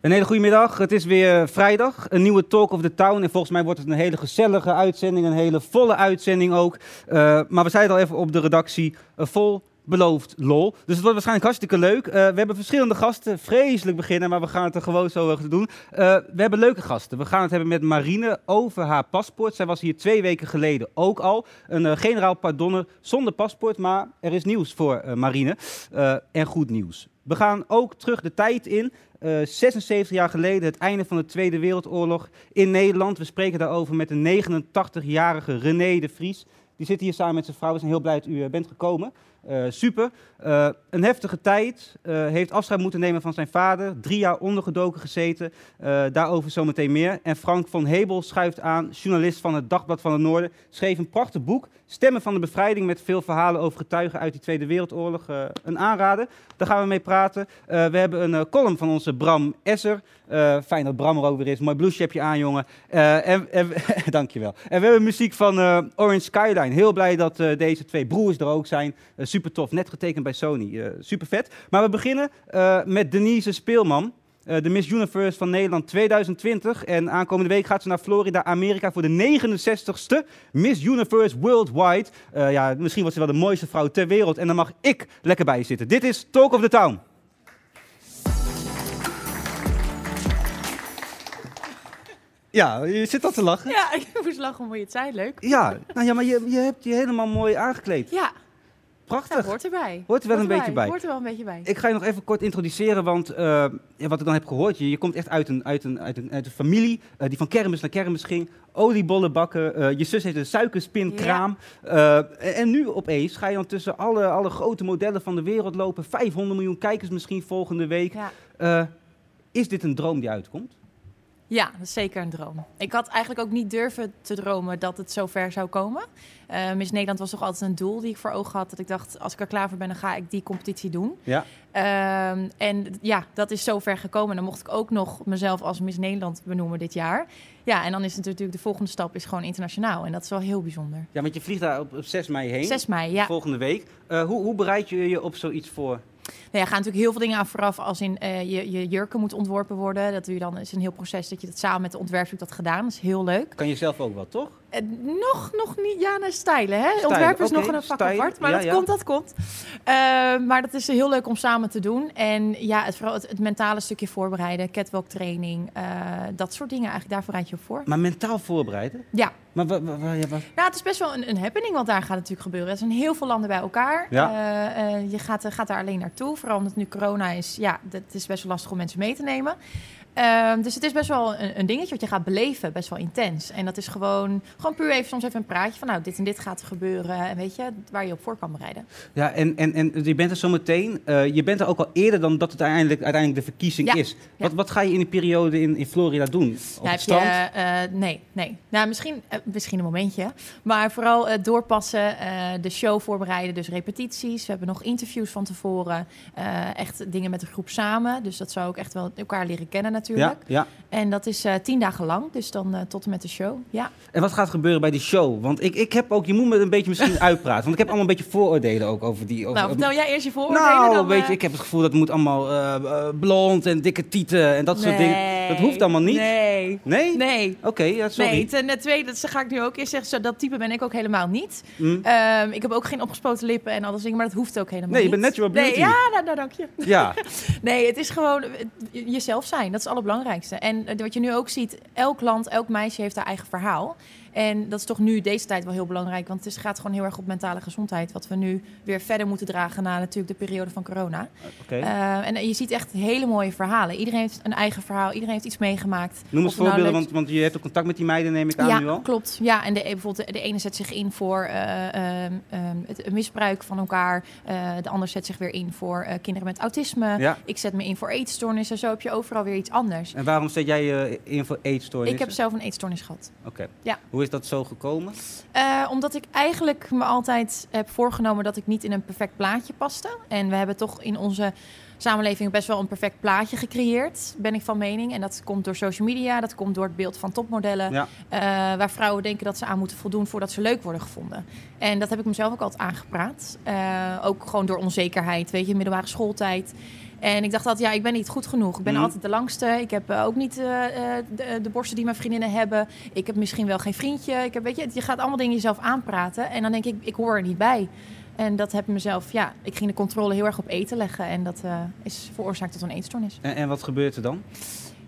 Een hele goede middag. Het is weer vrijdag. Een nieuwe Talk of the Town. En volgens mij wordt het een hele gezellige uitzending. Een hele volle uitzending ook. Uh, maar we zeiden al even op de redactie. Uh, vol beloofd lol. Dus het wordt waarschijnlijk hartstikke leuk. Uh, we hebben verschillende gasten. Vreselijk beginnen, maar we gaan het er gewoon zo over doen. we hebben leuke gasten. We gaan het hebben met Marine over haar paspoort. Zij was hier twee weken geleden ook al. Een generaal pardonne zonder paspoort. Maar er is nieuws voor Marine. en goed nieuws. We gaan ook terug de tijd in. Uh, 76 jaar geleden, het einde van de Tweede Wereldoorlog in Nederland. We spreken daarover met de 89-jarige René de Vries. Die zit hier samen met zijn vrouw. We zijn heel blij dat u bent gekomen. Uh, super. Uh, een heftige tijd. Uh, heeft afscheid moeten nemen van zijn vader. Drie jaar ondergedoken gezeten. daarover zometeen meer. En Frank van Hebel schuift aan, journalist van het Dagblad van het Noorden. Schreef een prachtig boek. Stemmen van de bevrijding met veel verhalen over getuigen uit die Tweede Wereldoorlog. een aanrader. Daar gaan we mee praten. we hebben een column van onze Bram Esser. fijn dat Bram er ook weer is. Mooi blouseje heb je aan, jongen. en, en dankjewel. En we hebben muziek van Orange Skyline. Heel blij dat deze twee broers er ook zijn super tof. Net getekend bij Sony. Uh, super vet. Maar we beginnen uh, met Denise Speelman. Uh, de Miss Universe van Nederland 2020. En aankomende week gaat ze naar Florida, Amerika voor de 69ste Miss Universe Worldwide. ja, misschien wordt ze wel de mooiste vrouw ter wereld. En dan mag ik lekker bij je zitten. Dit is Talk of the Town. Ja, je zit al te lachen. Ja, ik moest lachen omdat je het zei. Leuk. Ja, nou ja maar je, je hebt je helemaal mooi aangekleed. Ja. Prachtig. Ja, hoort erbij. Hoort er wel een beetje bij. Hoort er wel een beetje bij. Ik ga je nog even kort introduceren, want uh, ja, wat ik dan heb gehoord, je, je komt echt uit een, uit een, uit een, uit een familie uh, die van kermis naar kermis ging, oliebollen bakken, uh, je zus heeft een suikerspinkraam. Ja. en nu opeens ga je dan tussen alle, alle grote modellen van de wereld lopen, 500 miljoen kijkers misschien volgende week. Ja. is dit een droom die uitkomt? Ja, dat is zeker een droom. Ik had eigenlijk ook niet durven te dromen dat het zo ver zou komen. Uh, Miss Nederland was toch altijd een doel die ik voor ogen had. Dat ik dacht, als ik er klaar voor ben, dan ga ik die competitie doen. Ja. Uh, en ja, dat is zo ver gekomen. Dan mocht ik ook nog mezelf als Miss Nederland benoemen dit jaar. Ja, en dan is het natuurlijk de volgende stap is gewoon internationaal. En dat is wel heel bijzonder. Ja, want je vliegt daar op, op 6 mei heen. 6 mei, ja. Volgende week. Uh, hoe, hoe bereid je je op zoiets voor? Nou ja, gaan natuurlijk heel veel dingen aan vooraf. Als in uh, je, je jurken moet ontworpen worden. Dat dan is een heel proces dat je dat samen met de ontwerper dat gedaan. Dat is heel leuk. Kan je zelf ook wat, toch? Uh, nog, nog niet. Ja, naar stylen. Hè? Ontwerpen is okay. nog een vak apart. Maar ja, dat ja. komt, dat komt. Uh, maar dat is heel leuk om samen te doen. En ja, het, vooral het, het mentale stukje voorbereiden. Catwalk training. dat soort dingen eigenlijk. Daar voorbereid je op voor. Maar mentaal voorbereiden? Ja. Maar wat, wat, wat, Nou, het is best wel een, een happening, want daar gaat het natuurlijk gebeuren. Er zijn heel veel landen bij elkaar. Ja. je gaat, gaat daar alleen naartoe. Vooral omdat nu corona is. Ja, het is best wel lastig om mensen mee te nemen. Um, dus het is best wel een, een, dingetje wat je gaat beleven, best wel intens. En dat is gewoon, gewoon puur even soms even een praatje van, nou, dit en dit gaat er gebeuren. En weet je, waar je op voor kan bereiden. Ja, en, en, en je bent er zo meteen, uh, je bent er ook al eerder dan dat het uiteindelijk, uiteindelijk de verkiezing ja. is. Ja. Wat, wat ga je in die periode in, in Florida doen? Op nou, het strand? Je, uh, nee, nee. Nou, misschien, uh, misschien een momentje. Maar vooral doorpassen, de show voorbereiden, dus repetities. We hebben nog interviews van tevoren. echt dingen met de groep samen. Dus dat zou ook echt wel elkaar leren kennen natuurlijk. Ja, ja. En dat is uh, tien dagen lang, dus dan uh, tot en met de show. Ja. En wat gaat gebeuren bij die show? Want ik, ik heb ook, je moet me een beetje misschien uitpraten. Want ik heb allemaal een beetje vooroordelen ook over die. Over, nou, vertel jij eerst je vooroordelen nou, dan. weet je, ik heb het gevoel dat het moet allemaal blond en dikke tieten en dat nee, soort dingen. Dat hoeft allemaal niet. Nee. Nee? Nee. Oké, ja, sorry. Nee, ten tweede, dat ga ik nu ook eerst zeggen, zo, dat type ben ik ook helemaal niet. Hm. Ehm, ik heb ook geen opgespoten lippen en alles dingen, maar dat hoeft ook helemaal Nee, je niet. bent natural beauty. Nee, ja, nou, nou, dank je. Ja, Nee, het is gewoon eh, jezelf zijn. Dat is het allerbelangrijkste. En eh, wat je nu ook ziet, elk land, elk meisje heeft haar eigen verhaal. En dat is toch nu deze tijd wel heel belangrijk. Want het gaat gewoon heel erg op mentale gezondheid. Wat we nu weer verder moeten dragen na natuurlijk de periode van corona. Eh, en je ziet echt hele mooie verhalen. Iedereen heeft een eigen verhaal. Iedereen heeft iets meegemaakt. Noem eens nou voorbeelden, want, want je hebt ook contact met die meiden, neem ik aan ja, nu al. klopt. Ja, en de, bijvoorbeeld de, de ene zet zich in voor eh, ehm, ehm, het misbruik van elkaar. Eh, de ander zet zich weer in voor kinderen met autisme. Ja. Ik zet me in voor eetstoornissen. Zo heb je overal weer iets anders. En waarom zet jij je in voor eetstoornissen? Ik heb zelf een eetstoornis gehad. Oké. Ja. Hoe is dat zo gekomen? Eh, omdat ik eigenlijk me altijd heb voorgenomen dat ik niet in een perfect plaatje paste. En we hebben toch in onze samenleving best wel een perfect plaatje gecreëerd, ben ik van mening. En dat komt door social media, dat komt door het beeld van topmodellen. Ja. eh, waar vrouwen denken dat ze aan moeten voldoen voordat ze leuk worden gevonden. En dat heb ik mezelf ook altijd aangepraat. Eh, ook gewoon door onzekerheid, weet je, middelbare schooltijd. En ik dacht altijd, ja, ik ben niet goed genoeg. Ik ben Mhm. altijd de langste. Ik heb eh, ook niet de, de borsten die mijn vriendinnen hebben. Ik heb misschien wel geen vriendje. Ik heb, weet je, je gaat allemaal dingen jezelf aanpraten. En dan denk ik, ik hoor er niet bij. En dat heb ik mezelf, ja, ik ging de controle heel erg op eten leggen. En dat eh, is veroorzaakt tot een eetstoornis. En, en wat gebeurt er dan?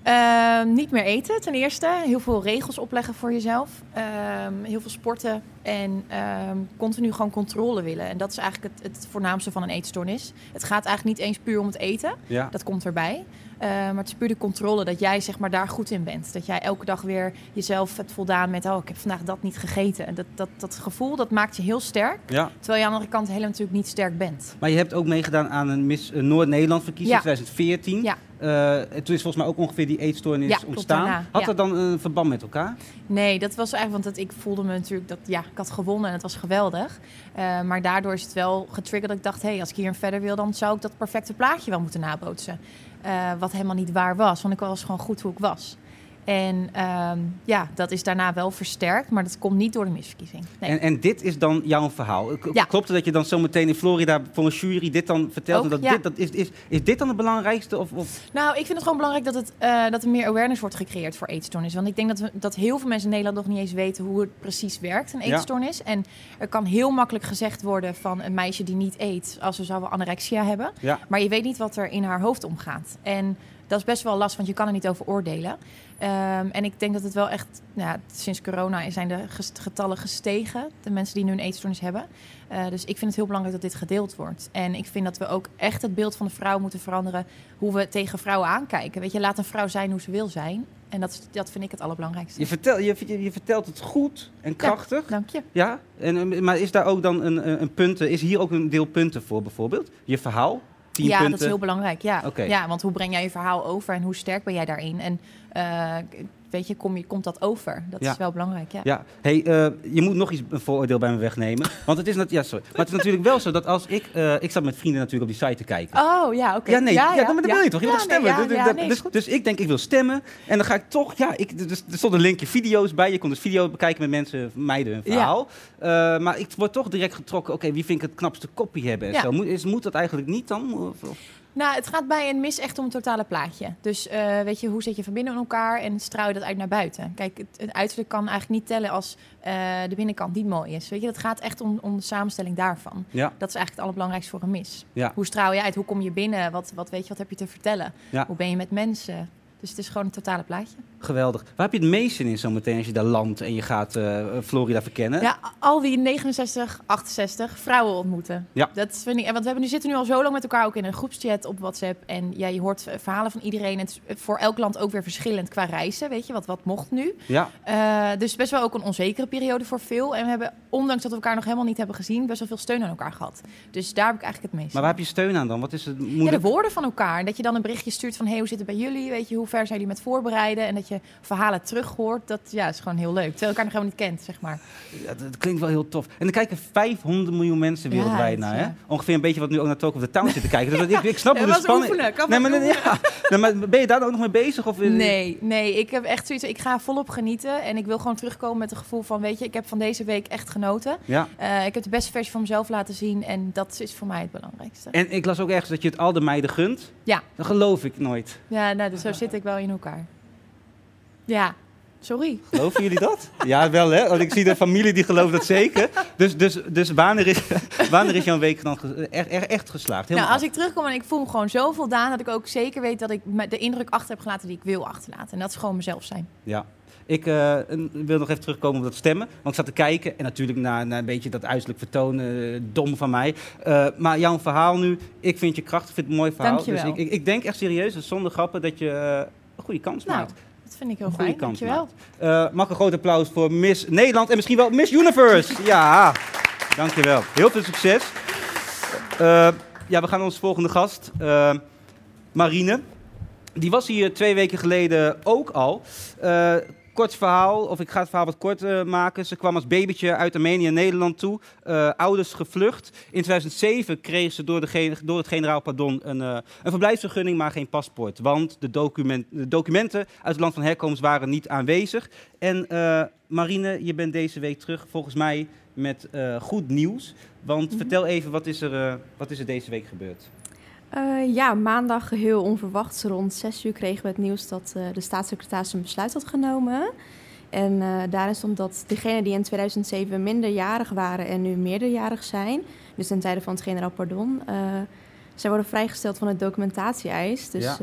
Ehm, niet meer eten, ten eerste. Heel veel regels opleggen voor jezelf. Ehm, heel veel sporten. En ehm, continu gewoon controle willen. En dat is eigenlijk het, het voornaamste van een eetstoornis. Het gaat eigenlijk niet eens puur om het eten. Ja. Dat komt erbij. Eh, maar het is puur de controle dat jij zeg maar, daar goed in bent. Dat jij elke dag weer jezelf hebt voldaan met... oh, ik heb vandaag dat niet gegeten. En dat, dat, dat gevoel, dat maakt je heel sterk. ja. Terwijl je aan de andere kant helemaal natuurlijk niet sterk bent. Maar je hebt ook meegedaan aan een Miss Noord-Nederland verkiezing Ja. 2014. Ja. Eh, en toen is volgens mij ook ongeveer die eetstoornis Ja, ontstaan. daarna, Had dat dan een verband met elkaar? Nee, dat was eigenlijk, want dat, ik voelde me natuurlijk dat ja, ik had gewonnen en het was geweldig. Eh, maar daardoor is het wel getriggerd dat ik dacht, hé, hey, als ik hier verder wil, dan zou ik dat perfecte plaatje wel moeten nabootsen. Eh, wat helemaal niet waar was, want ik was gewoon goed hoe ik was. En ehm, ja, dat is daarna wel versterkt, maar dat komt niet door de misverkiezing. Nee. En, en dit is dan jouw verhaal. Ja. Klopt het dat je dan zometeen in Florida voor een jury dit dan vertelt? Ook, en dat ja. dit, dat is, is, is dit dan het belangrijkste? Of, of? Nou, ik vind het gewoon belangrijk dat, het, eh, dat er meer awareness wordt gecreëerd voor eetstoornis. Want ik denk dat, we, dat heel veel mensen in Nederland nog niet eens weten hoe het precies werkt, een Ja. eetstoornis. En er kan heel makkelijk gezegd worden van een meisje die niet eet, als ze zou wel anorexia hebben. Maar je weet niet wat er in haar hoofd omgaat. En dat is best wel lastig, want je kan er niet over oordelen. Ehm, en ik denk dat het wel echt, nou ja, sinds corona zijn de getallen gestegen. De mensen die nu een eetstoornis hebben. Eh, dus ik vind het heel belangrijk dat dit gedeeld wordt. En ik vind dat we ook echt het beeld van de vrouw moeten veranderen. Hoe we tegen vrouwen aankijken. Weet je, laat een vrouw zijn hoe ze wil zijn. En dat, is- dat vind ik het allerbelangrijkste. Je, vertel, je, je, je vertelt het goed en krachtig. Dank je. Ja, en, maar is daar ook dan een, een, een punten, is hier ook een deel punten voor bijvoorbeeld? Je verhaal, tien ja, punten. dat is heel belangrijk. Ja. Ja, want hoe breng jij je verhaal over en hoe sterk ben jij daarin? En eh, weet je, kom je, komt dat over? Dat Ja. is wel belangrijk. Ja. Ja, hey, eh, je moet nog iets een vooroordeel bij me wegnemen. Want het is, nat- ja, sorry. Maar het is natuurlijk wel zo dat als ik... eh, ik zat met vrienden natuurlijk op die site te kijken. Oh ja, oké. Ja, nee, ja, maar dat wil je toch? Je Ja, wil toch nee, stemmen? ja, ja, nee, dus, dus ik denk, ik wil stemmen. En dan ga ik toch, ja, ik, dus, er stond een linkje video's bij. Je kon dus video bekijken met mensen, meiden hun Ja. verhaal. Maar ik word toch direct getrokken, oké, wie vind ik het knapste kopie hebben en Ja. zo. Moet, is, moet dat eigenlijk niet dan? Of- of- Nou, het gaat bij een mis echt om het totale plaatje. Dus eh, weet je, hoe zit je van binnen in elkaar en straal je dat uit naar buiten? Kijk, het, het uiterlijk kan eigenlijk niet tellen als eh, de binnenkant niet mooi is. Weet je, dat gaat echt om, om de samenstelling daarvan. Ja, Dat is eigenlijk het allerbelangrijkste voor een mis. Ja. Hoe straal je uit? Hoe kom je binnen? Wat, wat weet je, wat heb je te vertellen? Ja. Hoe ben je met mensen? Dus het is gewoon een totale plaatje. Geweldig. Waar heb je het meest zin in zometeen als je daar landt en je gaat eh, Florida verkennen? Ja, al die 69, 68 vrouwen ontmoeten. Ja. Dat vind ik, want we hebben nu zitten nu al zo lang met elkaar ook in een groepschat op WhatsApp. En ja, je hoort verhalen van iedereen. Het is voor elk land ook weer verschillend qua reizen. Weet je, wat, wat mocht nu? Ja, Eh, dus best wel ook een onzekere periode voor veel. En we hebben, ondanks dat we elkaar nog helemaal niet hebben gezien, best wel veel steun aan elkaar gehad. Dus daar heb ik eigenlijk het meest. maar waar heb je steun aan dan? Wat is het ja, de woorden van elkaar. En dat je dan een berichtje stuurt van... hey, hoe zit het bij jullie? Weet je, hoe ver zijn jullie met voorbereiden? En dat je verhalen terug hoort. Dat ja, is gewoon heel leuk. Terwijl je elkaar nog helemaal niet kent, zeg maar. Ja, dat klinkt wel heel tof. En er kijken 500 miljoen mensen wereldwijd naar. Hè? Ongeveer een beetje wat nu ook naar Talk of the Town zit te kijken. Dus ik, ik snap de spanning... nee, maar, nee, maar ben je daar dan ook nog mee bezig? Of, Nee, nee, ik heb echt zoiets. Ik ga volop genieten. En ik wil gewoon terugkomen met het gevoel van... weet je, ik heb van deze week echt genoten. Ja. Eh, ik heb de beste versie van mezelf laten zien. En dat is voor mij het belangrijkste. En ik las ook ergens dat je het al de meiden gunt. Ja. Dat geloof ik nooit. Ja, nou, dus zo zit ik wel in elkaar. Ja, sorry. Geloven jullie dat? Ja, wel hè. Want ik zie de familie die gelooft dat zeker. Dus, dus, dus wanneer, is, wanneer is jouw week dan echt, echt, geslaagd? Nou, als ik terugkom en ik voel me gewoon zo voldaan... dat ik ook zeker weet dat ik de indruk achter heb gelaten die ik wil achterlaten. En dat is gewoon mezelf zijn. Ja. Ik eh, wil nog even terugkomen op dat stemmen. Want ik zat te kijken en natuurlijk naar, naar een beetje dat uiterlijk vertoon, eh, dom van mij. Eh, maar jouw verhaal nu, ik vind je krachtig, ik vind het een mooi verhaal. Dankjewel. Dus ik, ik, ik denk echt serieus, zonder grappen, dat je een goede kans Nou, maakt. Dat vind ik heel Een goede fijn. Dankjewel. Eh, mag een groot applaus voor Miss Nederland en misschien wel Miss Universe. Ja, dankjewel. Heel veel succes. Eh, ja, we gaan naar onze volgende gast, eh, Marine. Die was hier twee weken geleden ook al. Kort verhaal, of ik ga het verhaal wat kort eh, maken. Ze kwam als babytje uit Armenië Nederland toe. Eh, ouders gevlucht. In 2007 kreeg ze door, de door het generaal pardon een, eh, een verblijfsvergunning, maar geen paspoort. Want de, document, de documenten uit het land van herkomst waren niet aanwezig. En Marine, je bent deze week terug volgens mij met goed nieuws. Want Mhm. vertel even, wat is, er, wat is er deze week gebeurd? Eh, ja, maandag geheel onverwachts rond 6 uur kregen we het nieuws dat eh, de staatssecretaris een besluit had genomen. En eh, daarin stond dat degenen die in 2007 minderjarig waren en nu meerderjarig zijn, dus ten tijde van het generaal pardon, zij worden vrijgesteld van het documentatie-eis. Dus Ja.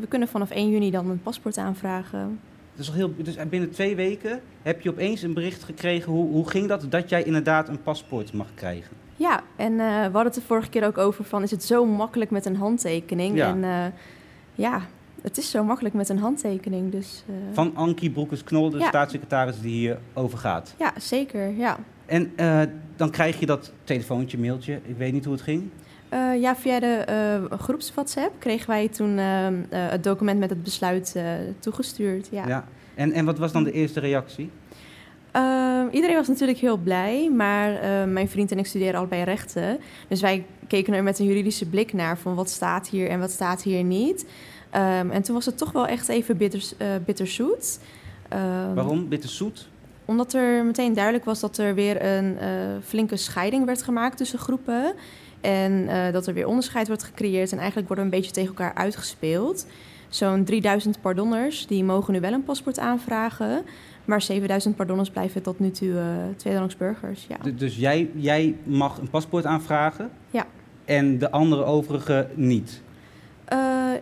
we kunnen vanaf 1 juni dan een paspoort aanvragen. Dus, al heel, dus binnen twee weken heb je opeens een bericht gekregen. Hoe, hoe ging dat? Dat jij inderdaad een paspoort mag krijgen. Ja, en eh, we hadden het de vorige keer ook over van, is het zo makkelijk met een handtekening? Ja. En eh, ja, het is zo makkelijk met een handtekening, dus... eh, Van Ankie Broekers-Knol, de Ja. staatssecretaris die hier over gaat. Ja, zeker, ja. En dan krijg je dat telefoontje, mailtje. Ik weet niet hoe het ging. Ja, via de eh groeps-WhatsApp kregen wij toen eh, eh, het document met het besluit toegestuurd. Ja. En, en wat was dan de eerste reactie? Eh, iedereen was natuurlijk heel blij, maar eh, mijn vriend en ik studeren allebei rechten. Dus wij keken er met een juridische blik naar van wat staat hier en wat staat hier niet. Ehm, en toen was het toch wel echt even bitters, eh, bitterzoet. Ehm, Waarom? Bitterzoet? Omdat er meteen duidelijk was dat er weer een eh, flinke scheiding werd gemaakt tussen groepen. En eh, dat er weer onderscheid wordt gecreëerd. En eigenlijk worden we een beetje tegen elkaar uitgespeeld. Zo'n 3000 pardonners die mogen nu wel een paspoort aanvragen. Maar 7000 pardonners blijven tot nu toe tweederangs burgers. Ja. Dus jij, jij mag een paspoort aanvragen? Ja. En de andere overige niet? Eh,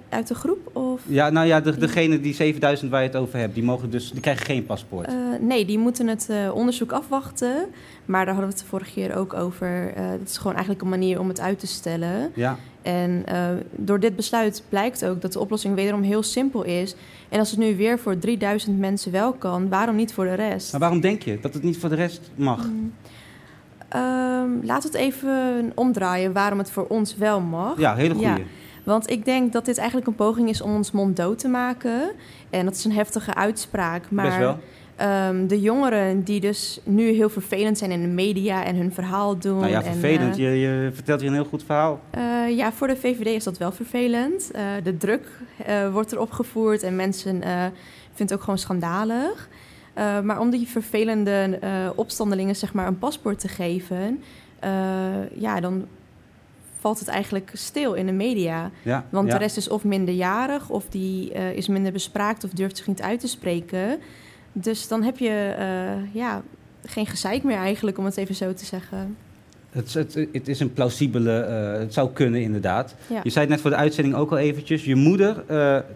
uit de groep of... Ja, nou ja, de, degene die 7000 waar je het over hebt, die, mogen dus, die krijgen geen paspoort. Eh, nee, die moeten het eh, onderzoek afwachten. Maar daar hadden we het de vorige keer ook over. Het is gewoon eigenlijk een manier om het uit te stellen. ja. En door dit besluit blijkt ook dat de oplossing wederom heel simpel is. En als het nu weer voor 3000 mensen wel kan, waarom niet voor de rest? Maar waarom denk je dat het niet voor de rest mag? Mm. Ehm, we het even omdraaien waarom het voor ons wel mag. Ja, hele goede. Ja. Want ik denk dat dit eigenlijk een poging is om ons mond dood te maken. En dat is een heftige uitspraak. Maar ehm, de jongeren die dus nu heel vervelend zijn in de media en hun verhaal doen. Nou ja, en, vervelend. eh, je, je vertelt hier een heel goed verhaal. eh, ja, voor de VVD is dat wel vervelend. Eh, de druk wordt erop gevoerd en mensen vinden het ook gewoon schandalig. Maar om die vervelende opstandelingen zeg maar een paspoort te geven, ja, dan valt het eigenlijk stil in de media. Ja, Want ja. de rest is of minderjarig, of die eh, is minder bespraakt of durft zich niet uit te spreken. Dus dan heb je eh, ja, geen gezeik meer eigenlijk, om het even zo te zeggen. Het, het, het is een plausibele, eh, het zou kunnen inderdaad. Ja. Je zei het net voor de uitzending ook al eventjes. Je moeder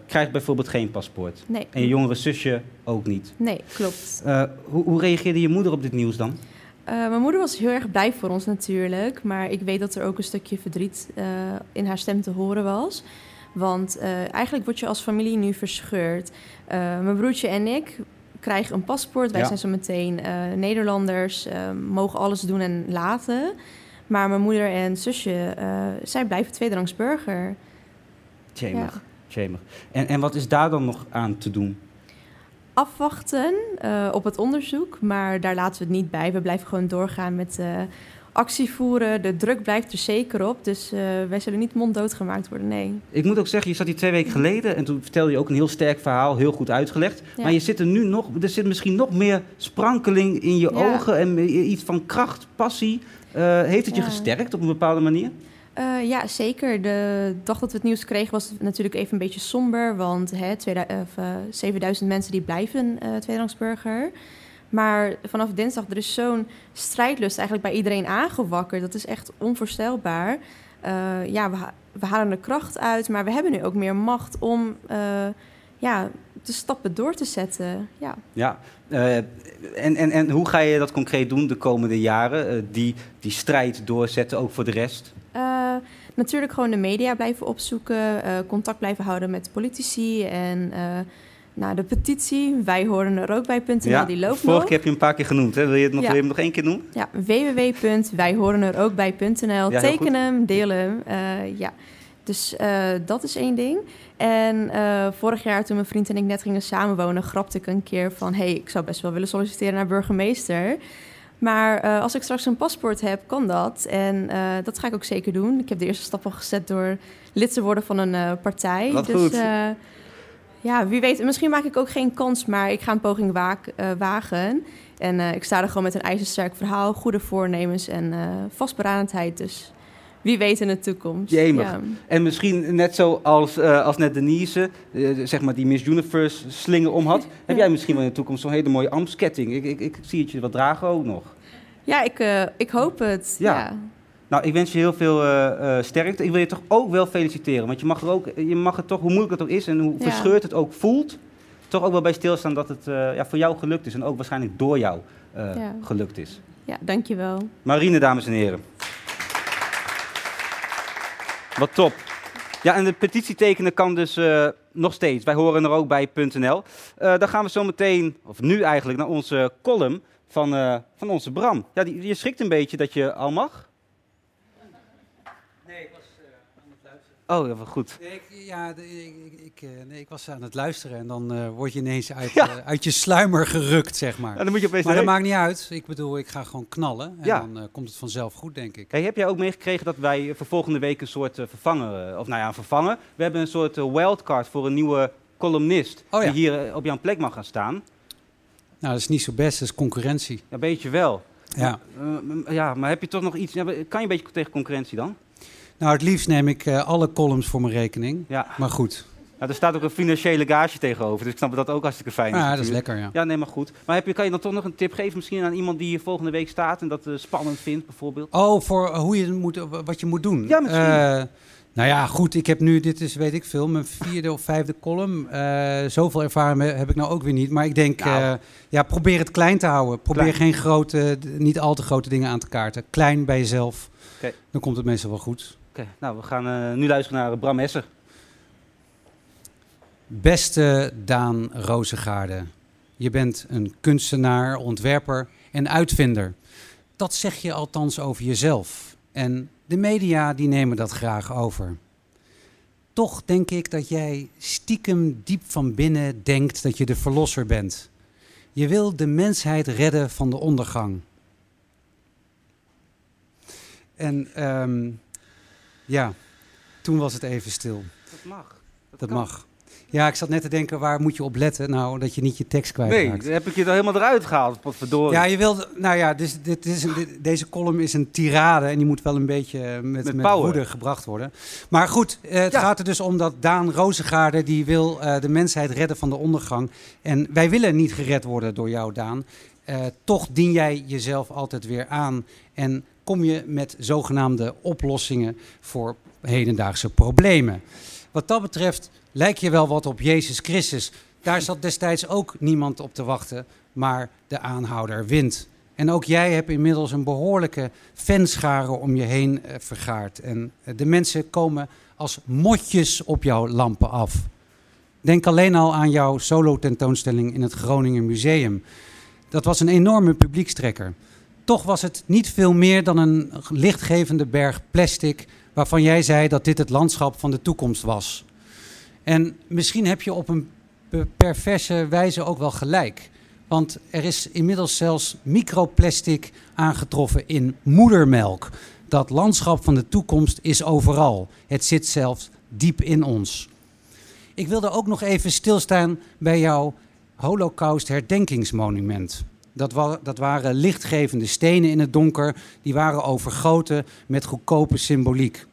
krijgt bijvoorbeeld geen paspoort. Nee, En je jongere zusje ook niet. nee klopt. Hoe, hoe reageerde je moeder op dit nieuws dan? Eh, mijn moeder was heel erg blij voor ons natuurlijk. Maar ik weet dat er ook een stukje verdriet eh, in haar stem te horen was. Want eh, eigenlijk word je als familie nu verscheurd. Mijn broertje en ik krijgen een paspoort. Wij Ja. zijn zo meteen Nederlanders, mogen alles doen en laten. Maar mijn moeder en zusje, zij blijven tweederangs burger. Tjemig, Ja. tjemig. En, en wat is daar dan nog aan te doen? Afwachten eh, op het onderzoek, maar daar laten we het niet bij. We blijven gewoon doorgaan met eh, actie voeren. De druk blijft er zeker op, dus eh, wij zullen niet monddood gemaakt worden, nee. Ik moet ook zeggen, je zat hier twee weken geleden en toen vertelde je ook een heel sterk verhaal, heel goed uitgelegd. Ja. Maar je zit er nu nog, er zit misschien nog meer sprankeling in je Ja. ogen en iets van kracht, passie. Heeft het je gesterkt op een bepaalde manier? Uh, ja, zeker. De dag dat we het nieuws kregen was het natuurlijk even een beetje somber. Want hè, 2000, uh, 7000 mensen die blijven uh, tweederangsburger. Maar vanaf dinsdag, er is zo'n strijdlust eigenlijk bij iedereen aangewakkerd. Dat is echt onvoorstelbaar. Ja, we, we, halen er kracht uit, maar we hebben nu ook meer macht om ja, de stappen door te zetten. Ja, ja uh, en, en, en hoe ga je dat concreet doen de komende jaren? die, die strijd doorzetten, ook voor de rest? Natuurlijk gewoon de media blijven opzoeken, contact blijven houden met politici en nou, de petitie, wij horen er ook bij.nl, ja, die loopt vorige keer heb je een paar keer genoemd. Hè? Wil je het nog, ja. nog één keer noemen? Ja, www.wijhorenerookbij.nl. Ja, Teken hem, deel hem. Uh, ja. Dus uh, dat is één ding. En uh, vorig jaar, toen mijn vriend en ik net gingen samenwonen, grapte ik een keer van: hey, ik zou best wel willen solliciteren naar burgemeester. Maar uh, als ik straks een paspoort heb, kan dat. En dat ga ik ook zeker doen. Ik heb de eerste stap al gezet door lid te worden van een partij. Wat dus, goed ja, wie weet. Misschien maak ik ook geen kans, maar ik ga een poging wagen. En ik sta er gewoon met een ijzersterk verhaal, goede voornemens en vastberadenheid. Dus wie weet in de toekomst. Ja. En misschien net zo als, als net Denise, zeg maar die Miss Universe slingen om had. Heb jij misschien wel in de toekomst zo'n hele mooie ambtsketting? Ik, ik, ik zie het je wat dragen ook nog. Ja, ik, ik hoop het. ja. Nou, ik wens je heel veel uh, uh, sterkte. Ik wil je toch ook wel feliciteren. Want je mag, er ook, je mag het toch, hoe moeilijk het ook is en hoe verscheurd het ook voelt, toch ook wel bij stilstaan dat het uh, ja, voor jou gelukt is. En ook waarschijnlijk door jou gelukt is. Ja, dankjewel. Marine, dames en heren. Wat top. Ja, en de petitie tekenen kan dus nog steeds. Wij horen er ook bij.nl. dan gaan we zo meteen, of nu eigenlijk, naar onze column van, van onze Bram. Ja, die, je schrikt een beetje dat je al mag. Oh, dat was goed. Nee, ik, ja, ik, ik, eh, nee, ik was aan het luisteren en dan uh, word je ineens uit, ja. uh, uit je sluimer gerukt, zeg maar. En dan moet je opeens maar dat maakt niet uit. Ik bedoel, ik ga gewoon knallen en ja. dan uh, komt het vanzelf goed, denk ik. Hey, heb jij ook meegekregen dat wij voor volgende week een soort vervangen, of nou ja, vervangen. We hebben een soort wildcard voor een nieuwe columnist oh, ja. die hier op jouw plek mag gaan staan. Nou, dat is niet zo best, dat is concurrentie. Ja, beetje wel. Ja. ja, maar heb je toch nog iets, kan je een beetje tegen concurrentie dan? Nou, het liefst neem ik uh, alle columns voor mijn rekening. Ja. Maar goed. Nou, er staat ook een financiële gage tegenover, dus ik snap dat ook hartstikke fijn is. Ja, dat is lekker, ja. Ja, nee, maar goed. Maar heb je, kan je dan toch nog een tip geven misschien aan iemand die hier volgende week staat en dat uh, spannend vindt, bijvoorbeeld? Oh, voor hoe je moet, wat je moet doen? Ja, misschien. Uh, nou ja, goed, ik heb nu, dit is weet ik veel, mijn vierde of vijfde column. zoveel ervaring heb ik nou ook weer niet. Maar ik denk, nou. ja, probeer het klein te houden. Probeer klein. geen grote, niet al te grote dingen aan te kaarten. Klein bij jezelf. Okay. Dan komt het meestal wel goed. Oké, okay, nou we gaan uh, nu luisteren naar Bram Esser. Beste Daan Rozengaarde, je bent een kunstenaar, ontwerper en uitvinder. Dat zeg je althans over jezelf. En de media die nemen dat graag over. Toch denk ik dat jij stiekem diep van binnen denkt dat je de verlosser bent. Je wil de mensheid redden van de ondergang. En um, ja, toen was het even stil. Dat mag. Dat, dat mag. Ja, ik zat net te denken, waar moet je op letten? Nou, dat je niet je tekst kwijtraakt. Nee, heb ik je er helemaal eruit gehaald, wat verdorie. Ja, je wilde, nou ja, dus, dit is een, dit, deze column is een tirade en die moet wel een beetje met, met, met woede gebracht worden. Maar goed, eh, het ja. gaat er dus om dat Daan Rozengaarde, die wil uh, de mensheid redden van de ondergang. En wij willen niet gered worden door jou, Daan. Toch dien jij jezelf altijd weer aan en kom je met zogenaamde oplossingen voor hedendaagse problemen. Wat dat betreft lijkt je wel wat op Jezus Christus. Daar zat destijds ook niemand op te wachten, maar de aanhouder wint. En ook jij hebt inmiddels een behoorlijke fanschare om je heen uh, vergaard. En uh, de mensen komen als motjes op jouw lampen af. Denk alleen al aan jouw solo-tentoonstelling in het Groningen Museum. Dat was een enorme publiekstrekker. Toch was het niet veel meer dan een lichtgevende berg plastic waarvan jij zei dat dit het landschap van de toekomst was. En misschien heb je op een perverse wijze ook wel gelijk. Want er is inmiddels zelfs microplastic aangetroffen in moedermelk. Dat landschap van de toekomst is overal. Het zit zelfs diep in ons. Ik wilde ook nog even stilstaan bij jouw Holocaust herdenkingsmonument. Dat, dat, waren lichtgevende stenen in het donker. Die waren overgoten met goedkope symboliek.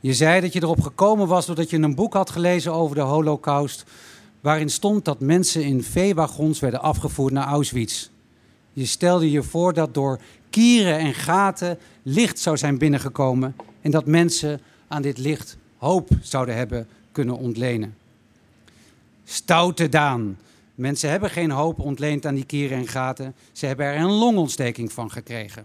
Je zei dat je erop gekomen was doordat je een boek had gelezen over de Holocaust, waarin stond dat mensen in veewagons werden afgevoerd naar Auschwitz. Je stelde je voor dat door kieren en gaten licht zou zijn binnengekomen en dat mensen aan dit licht hoop zouden hebben kunnen ontlenen. Stoute Daan. Mensen hebben geen hoop ontleend aan die kieren en gaten. Ze hebben er een longontsteking van gekregen.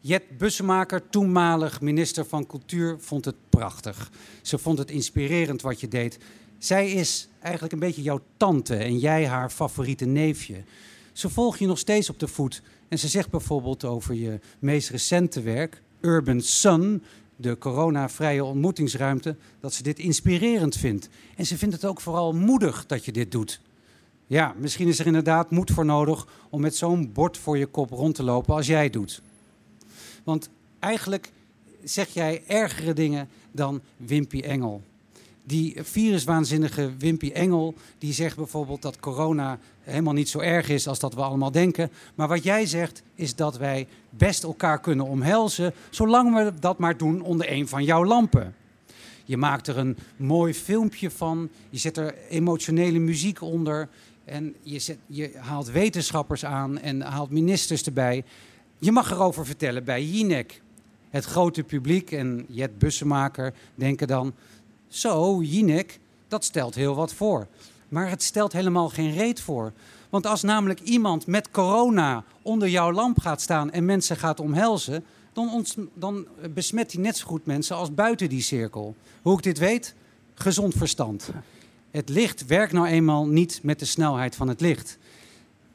Jet Bussemaker, toenmalig minister van Cultuur, vond het prachtig. Ze vond het inspirerend wat je deed. Zij is eigenlijk een beetje jouw tante en jij haar favoriete neefje. Ze volgt je nog steeds op de voet. En ze zegt bijvoorbeeld over je meest recente werk, Urban Sun, de coronavrije ontmoetingsruimte, dat ze dit inspirerend vindt. En ze vindt het ook vooral moedig dat je dit doet. Ja, misschien is er inderdaad moed voor nodig om met zo'n bord voor je kop rond te lopen als jij doet. Want eigenlijk zeg jij ergere dingen dan Wimpy Engel. Die viruswaanzinnige Wimpy Engel, die zegt bijvoorbeeld dat corona helemaal niet zo erg is als dat we allemaal denken. Maar wat jij zegt is dat wij best elkaar kunnen omhelzen, zolang we dat maar doen onder een van jouw lampen. Je maakt er een mooi filmpje van, je zet er emotionele muziek onder en je, zet, je haalt wetenschappers aan en haalt ministers erbij. Je mag erover vertellen bij Jinek. Het grote publiek en Jet Bussemaker denken dan... Zo, Jinek, dat stelt heel wat voor. Maar het stelt helemaal geen reet voor. Want als namelijk iemand met corona onder jouw lamp gaat staan en mensen gaat omhelzen, dan, dan besmet hij net zo goed mensen als buiten die cirkel. Hoe ik dit weet? Gezond verstand. Het licht werkt nou eenmaal niet met de snelheid van het licht.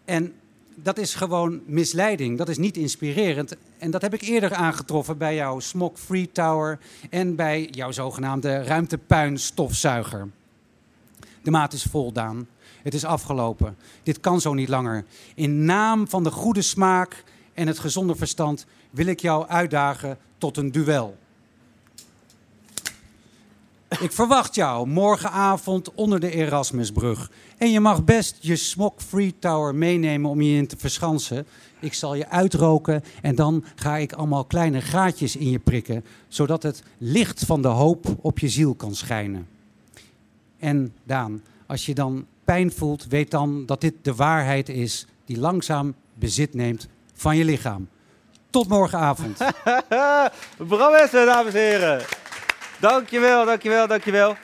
En dat is gewoon misleiding. Dat is niet inspirerend. En dat heb ik eerder aangetroffen bij jouw Smog Free Tower en bij jouw zogenaamde ruimtepuinstofzuiger. De maat is voldaan. Het is afgelopen. Dit kan zo niet langer. In naam van de goede smaak en het gezonde verstand wil ik jou uitdagen tot een duel. Ik verwacht jou morgenavond onder de Erasmusbrug. En je mag best je Smok Free Tower meenemen om je in te verschansen. Ik zal je uitroken en dan ga ik allemaal kleine gaatjes in je prikken, zodat het licht van de hoop op je ziel kan schijnen. En Daan, als je dan pijn voelt, weet dan dat dit de waarheid is die langzaam bezit neemt van je lichaam. Tot morgenavond. Bram dames en heren. Dankjewel, dankjewel, dankjewel. Uh,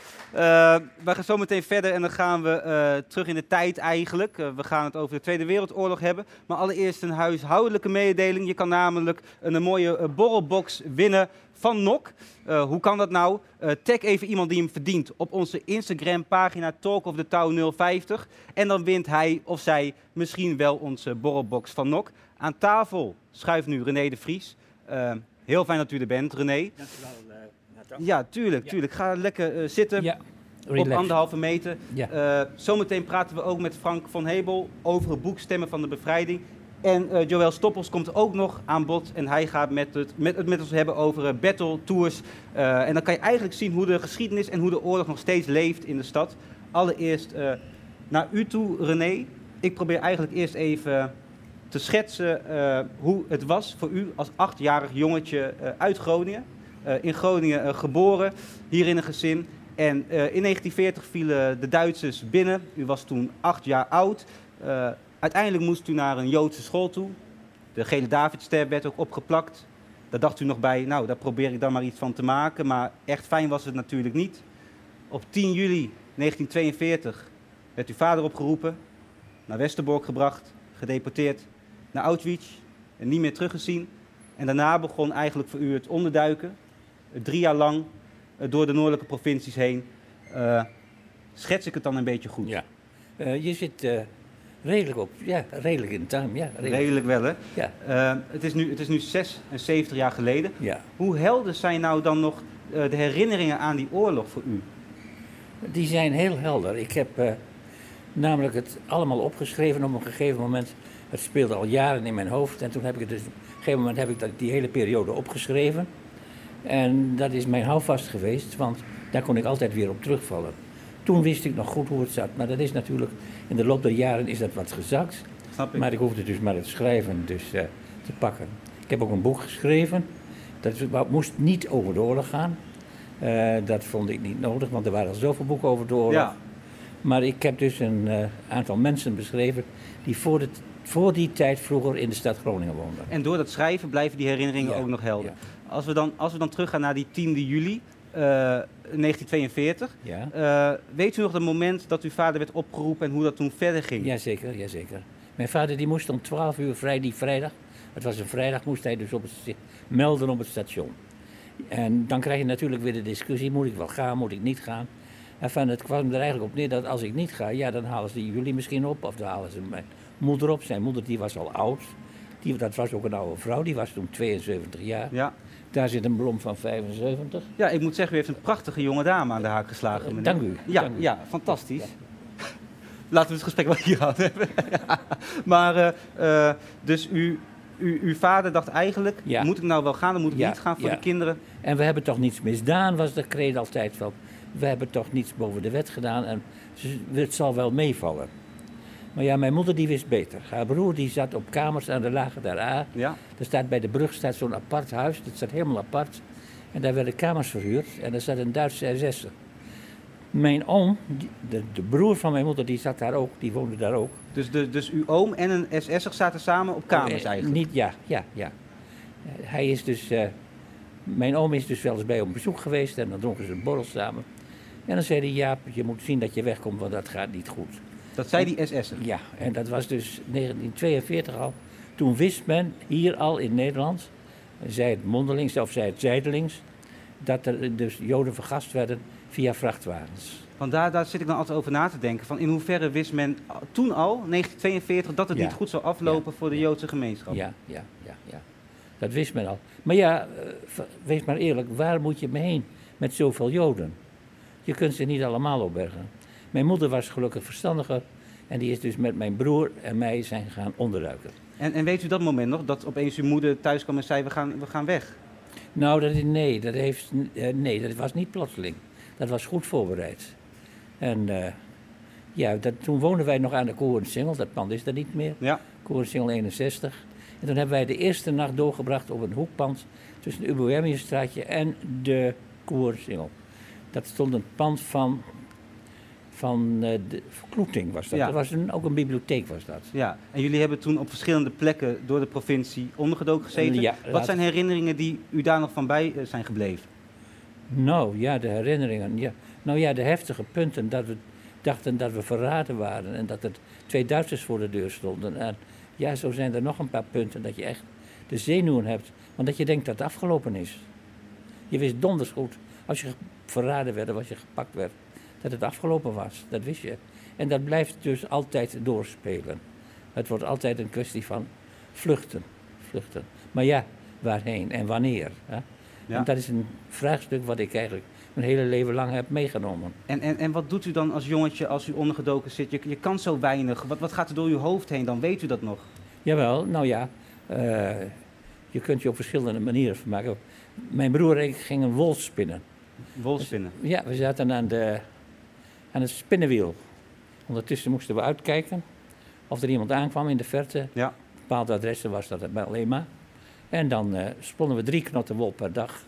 we gaan zo meteen verder en dan gaan we uh, terug in de tijd eigenlijk. Uh, we gaan het over de Tweede Wereldoorlog hebben. Maar allereerst een huishoudelijke mededeling. Je kan namelijk een, een mooie borrelbox winnen van NOK. hoe kan dat nou? tag even iemand die hem verdient op onze Instagram pagina Talk of the Town 050. En dan wint hij of zij misschien wel onze borrelbox van NOK. Aan tafel schuift nu René de Vries. heel fijn dat u er bent, René. Dankjewel. Ja, tuurlijk, tuurlijk. Ga lekker uh, zitten. Ja. Op anderhalve meter. Ja. Uh, zometeen praten we ook met Frank van Hebel over het boek Stemmen van de Bevrijding. En uh, Joël Stoppels komt ook nog aan bod en hij gaat met het, met, het met ons hebben over battle tours. en dan kan je eigenlijk zien hoe de geschiedenis en hoe de oorlog nog steeds leeft in de stad. Allereerst naar u toe, René. Ik probeer eigenlijk eerst even te schetsen hoe het was voor u als achtjarig jongetje uit Groningen. Eh, in Groningen eh, geboren, hier in een gezin. En eh, in 1940 vielen de Duitsers binnen. U was toen acht jaar oud. uiteindelijk moest u naar een Joodse school toe. De gele Davidster werd ook opgeplakt. Daar dacht u nog bij, nou, daar probeer ik dan maar iets van te maken. Maar echt fijn was het natuurlijk niet. Op 10 juli 1942 werd uw vader opgeroepen, naar Westerbork gebracht, gedeporteerd naar Auschwitz en niet meer teruggezien. En daarna begon eigenlijk voor u het onderduiken drie jaar lang eh, door de noordelijke provincies heen. Uh, schets ik het dan een beetje goed? Ja. Uh, je zit redelijk op, ja, redelijk in de tuin. Ja, redelijk. redelijk wel, hè? Ja. het, is nu, het is nu 76 jaar geleden. Ja. Hoe helder zijn nou dan nog de herinneringen aan die oorlog voor u? Die zijn heel helder. Ik heb namelijk het allemaal opgeschreven op een gegeven moment. Het speelde al jaren in mijn hoofd. En toen heb ik het dus, op een gegeven moment heb ik dat, die hele periode opgeschreven. En dat is mijn houvast geweest, want daar kon ik altijd weer op terugvallen. Toen wist ik nog goed hoe het zat, maar dat is natuurlijk, in de loop der jaren is dat wat gezakt. Snap ik. Maar ik hoefde dus maar het schrijven dus, uh, te pakken. Ik heb ook een boek geschreven, dat moest niet over de oorlog gaan. dat vond ik niet nodig, want er waren al zoveel boeken over de oorlog. Ja. Maar ik heb dus een aantal mensen beschreven die voor, het, voor die tijd vroeger in de stad Groningen woonden. En door dat schrijven blijven die herinneringen ook nog helder. Als, we dan, als we dan teruggaan naar die 10 juli, 1942. Ja. Uh, weet u nog het moment dat uw vader werd opgeroepen en hoe dat toen verder ging? Jazeker, jazeker. Mijn vader die moest om 12 uur vrij die vrijdag, het was een vrijdag, moest hij dus op het, melden op het station. En dan krijg je natuurlijk weer de discussie, moet ik wel gaan, moet ik niet gaan? En van, het kwam er eigenlijk op neer dat als ik niet ga, ja, dan halen ze jullie misschien op. Of dan halen ze mijn moeder op. Zijn moeder die was al oud. Die, dat was ook een oude vrouw, die was toen 72 jaar. Ja. Daar zit een blom van 75. Ja, ik moet zeggen, u heeft een prachtige jonge dame aan de haak geslagen. Meneer. Dank u. Ja, dank u. ja fantastisch. Laten we het gesprek wel hier houden. maar, uh, dus u, u, uw vader dacht eigenlijk, moet ik nou wel gaan, dan moet ik niet gaan voor de kinderen. En we hebben toch niets misdaan, was de kreet altijd wel. We hebben toch niets boven de wet gedaan en het zal wel meevallen. Maar ja, mijn moeder die wist beter. Haar broer die zat op kamers aan de Lage A. Ja. Er staat bij de brug staat zo'n apart huis. Dat staat helemaal apart. En daar werden kamers verhuurd. En daar zat een Duitse SS'er. Mijn oom, de, de, broer van mijn moeder, die zat daar ook. Die woonde daar ook. Dus, de, dus uw oom en een SS'er zaten samen op kamers eh, eigenlijk? Niet, ja, ja, ja. Hij is dus... Uh, mijn oom is dus wel eens bij op bezoek geweest. En dan dronken ze een borrel samen. En dan zei hij, ja, je moet zien dat je wegkomt, want dat gaat niet goed. Dat zei die SS'er? Ja, en dat was dus 1942 al. Toen wist men hier al in Nederland, zij het mondelings of zij het zijdelings, dat er dus Joden vergast werden via vrachtwagens. Want daar, daar zit ik dan altijd over na te denken. Van in hoeverre wist men toen al, 1942, dat het niet goed zou aflopen voor de Joodse gemeenschap? Ja, ja, ja, ja. Dat wist men al. Maar ja, eh, wees maar eerlijk, waar moet je mee heen met zoveel Joden? Je kunt ze niet allemaal opbergen. Mijn moeder was gelukkig verstandiger en die is dus met mijn broer en mij zijn gaan onderduiken. En, en weet u dat moment nog, dat opeens uw moeder thuis kwam en zei we gaan, we gaan weg? Nou, dat, nee, dat heeft, eh, nee, dat was niet plotseling. Dat was goed voorbereid. En uh, ja, dat, toen woonden wij nog aan de Koornsingel, dat pand is er niet meer. Ja. Koornsingel 61. En toen hebben wij de eerste nacht doorgebracht op een hoekpand tussen de Uboemiusstraatje en de Koornsingel. Dat stond een pand van van uh, de verkloeting was dat. Ja. Dat was een, ook een bibliotheek was dat. Ja, en jullie hebben toen op verschillende plekken door de provincie ondergedoken gezeten. Ja, Wat zijn herinneringen die u daar nog van bij eh, zijn gebleven? Nou ja, de herinneringen. Ja. Nou ja, de heftige punten dat we dachten dat we verraden waren en dat er twee Duitsers voor de deur stonden. En ja, zo zijn er nog een paar punten dat je echt de zenuwen hebt, want dat je denkt dat het afgelopen is. Je wist donders goed, als je verraden werd of als je gepakt werd, dat het afgelopen was. Dat wist je. En dat blijft dus altijd doorspelen. Het wordt altijd een kwestie van vluchten. vluchten. Maar ja, waarheen en wanneer? Hè? Ja. dat is een vraagstuk wat ik eigenlijk mijn hele leven lang heb meegenomen. En, en, en wat doet u dan als jongetje als u ondergedoken zit? Je, je kan zo weinig. Wat, wat gaat er door uw hoofd heen dan? Weet u dat nog? Jawel, nou ja. Uh, je kunt je op verschillende manieren vermaken. Mijn broer en ik gingen wol spinnen. Wol spinnen? ja, we zaten aan de, aan het spinnenwiel. Ondertussen moesten we uitkijken of er iemand aankwam in de verte. Ja. Bepaalde adressen was dat bij alleen maar. En dan uh, sponnen we drie knotten wol per dag.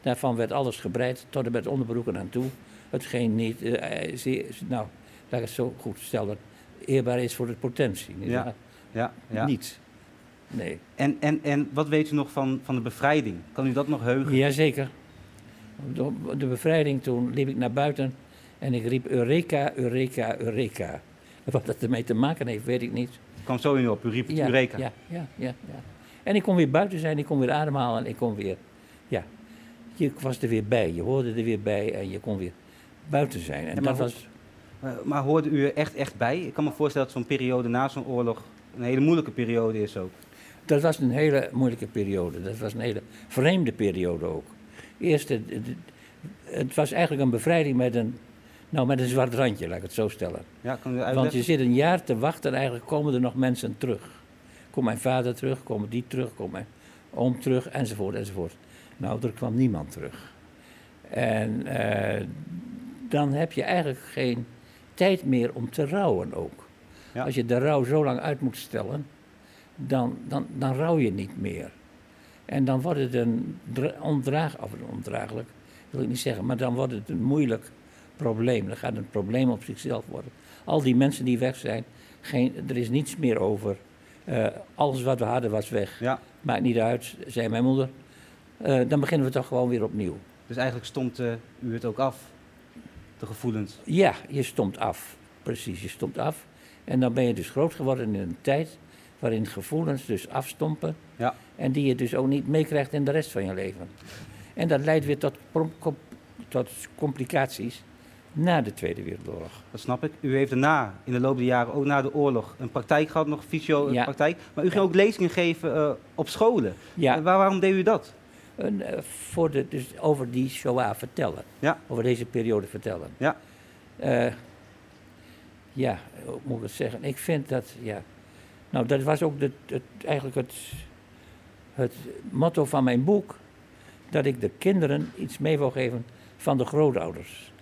Daarvan werd alles gebreid tot en met onderbroeken aan toe. Hetgeen niet, uh, nou, laat ik het zo goed stellen, eerbaar is voor de potentie. Ja. Ja, ja. Niet. Nee. En, en, en wat weet u nog van, van de bevrijding? Kan u dat nog heugen? Jazeker. De, de bevrijding, toen liep ik naar buiten en ik riep Eureka, Eureka, Eureka. Wat dat ermee te maken heeft, weet ik niet. Ik kwam zo in op, u riep Eureka. Ja, ja, ja, ja. En ik kon weer buiten zijn, ik kon weer ademhalen en ik kon weer, ja. Je was er weer bij, je hoorde er weer bij en je kon weer buiten zijn. En dat was... Maar hoorde u er echt, echt bij? Ik kan me voorstellen dat zo'n periode na zo'n oorlog een hele moeilijke periode is ook. Dat was een hele moeilijke periode. Dat was een hele vreemde periode ook. Eerst, het, het was eigenlijk een bevrijding met een nou, met een zwart randje, laat ik het zo stellen. Ja, kan Want je zit een jaar te wachten en eigenlijk komen er nog mensen terug. Komt mijn vader terug, komen die terug, komt mijn oom terug, enzovoort, enzovoort. Nou, er kwam niemand terug. En uh, dan heb je eigenlijk geen tijd meer om te rouwen ook. Ja. Als je de rouw zo lang uit moet stellen, dan, dan, dan rouw je niet meer. En dan wordt het een ondraag, of ondraaglijk, wil ik niet zeggen, maar dan wordt het een moeilijk probleem. Dan gaat het een probleem op zichzelf worden. Al die mensen die weg zijn, geen, er is niets meer over. Uh, alles wat we hadden was weg. Ja. Maakt niet uit, zei mijn moeder. Uh, dan beginnen we toch gewoon weer opnieuw. Dus eigenlijk stond uh, u het ook af, de gevoelens? Ja, je stond af. Precies, je stond af. En dan ben je dus groot geworden in een tijd waarin gevoelens dus afstompen. Ja. En die je dus ook niet meekrijgt in de rest van je leven. En dat leidt weer tot, tot complicaties na de Tweede Wereldoorlog. Dat snap ik. U heeft daarna, in de loop der jaren, ook na de oorlog, een praktijk gehad, nog fysio-praktijk. Ja. Maar u ging ook lezingen geven uh, op scholen. Ja. Waarom deed u dat? Uh, voor de, dus over die Shoah vertellen. Ja. Over deze periode vertellen. Ja. ja, hoe moet ik het zeggen? Ik vind dat, ja... Nou, dat was ook de, het, eigenlijk het, het motto van mijn boek. Dat ik de kinderen iets mee wil geven van de grootouders.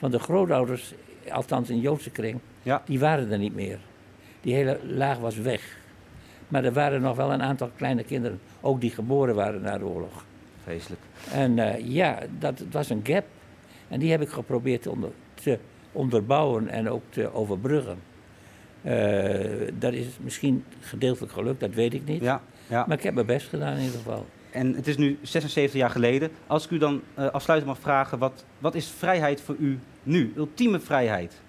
Van de grootouders, althans in Joodse kring, ja. die waren er niet meer. Die hele laag was weg. Maar er waren nog wel een aantal kleine kinderen, ook die geboren waren na de oorlog. Vreselijk. En uh, ja, dat was een gap. En die heb ik geprobeerd te, onder, te onderbouwen en ook te overbruggen. Uh, dat is misschien gedeeltelijk gelukt, dat weet ik niet. Ja, ja. Maar ik heb mijn best gedaan in ieder geval. En het is nu 76 jaar geleden. Als ik u dan uh, afsluitend mag vragen, wat, wat is vrijheid voor u nu? Ultieme vrijheid?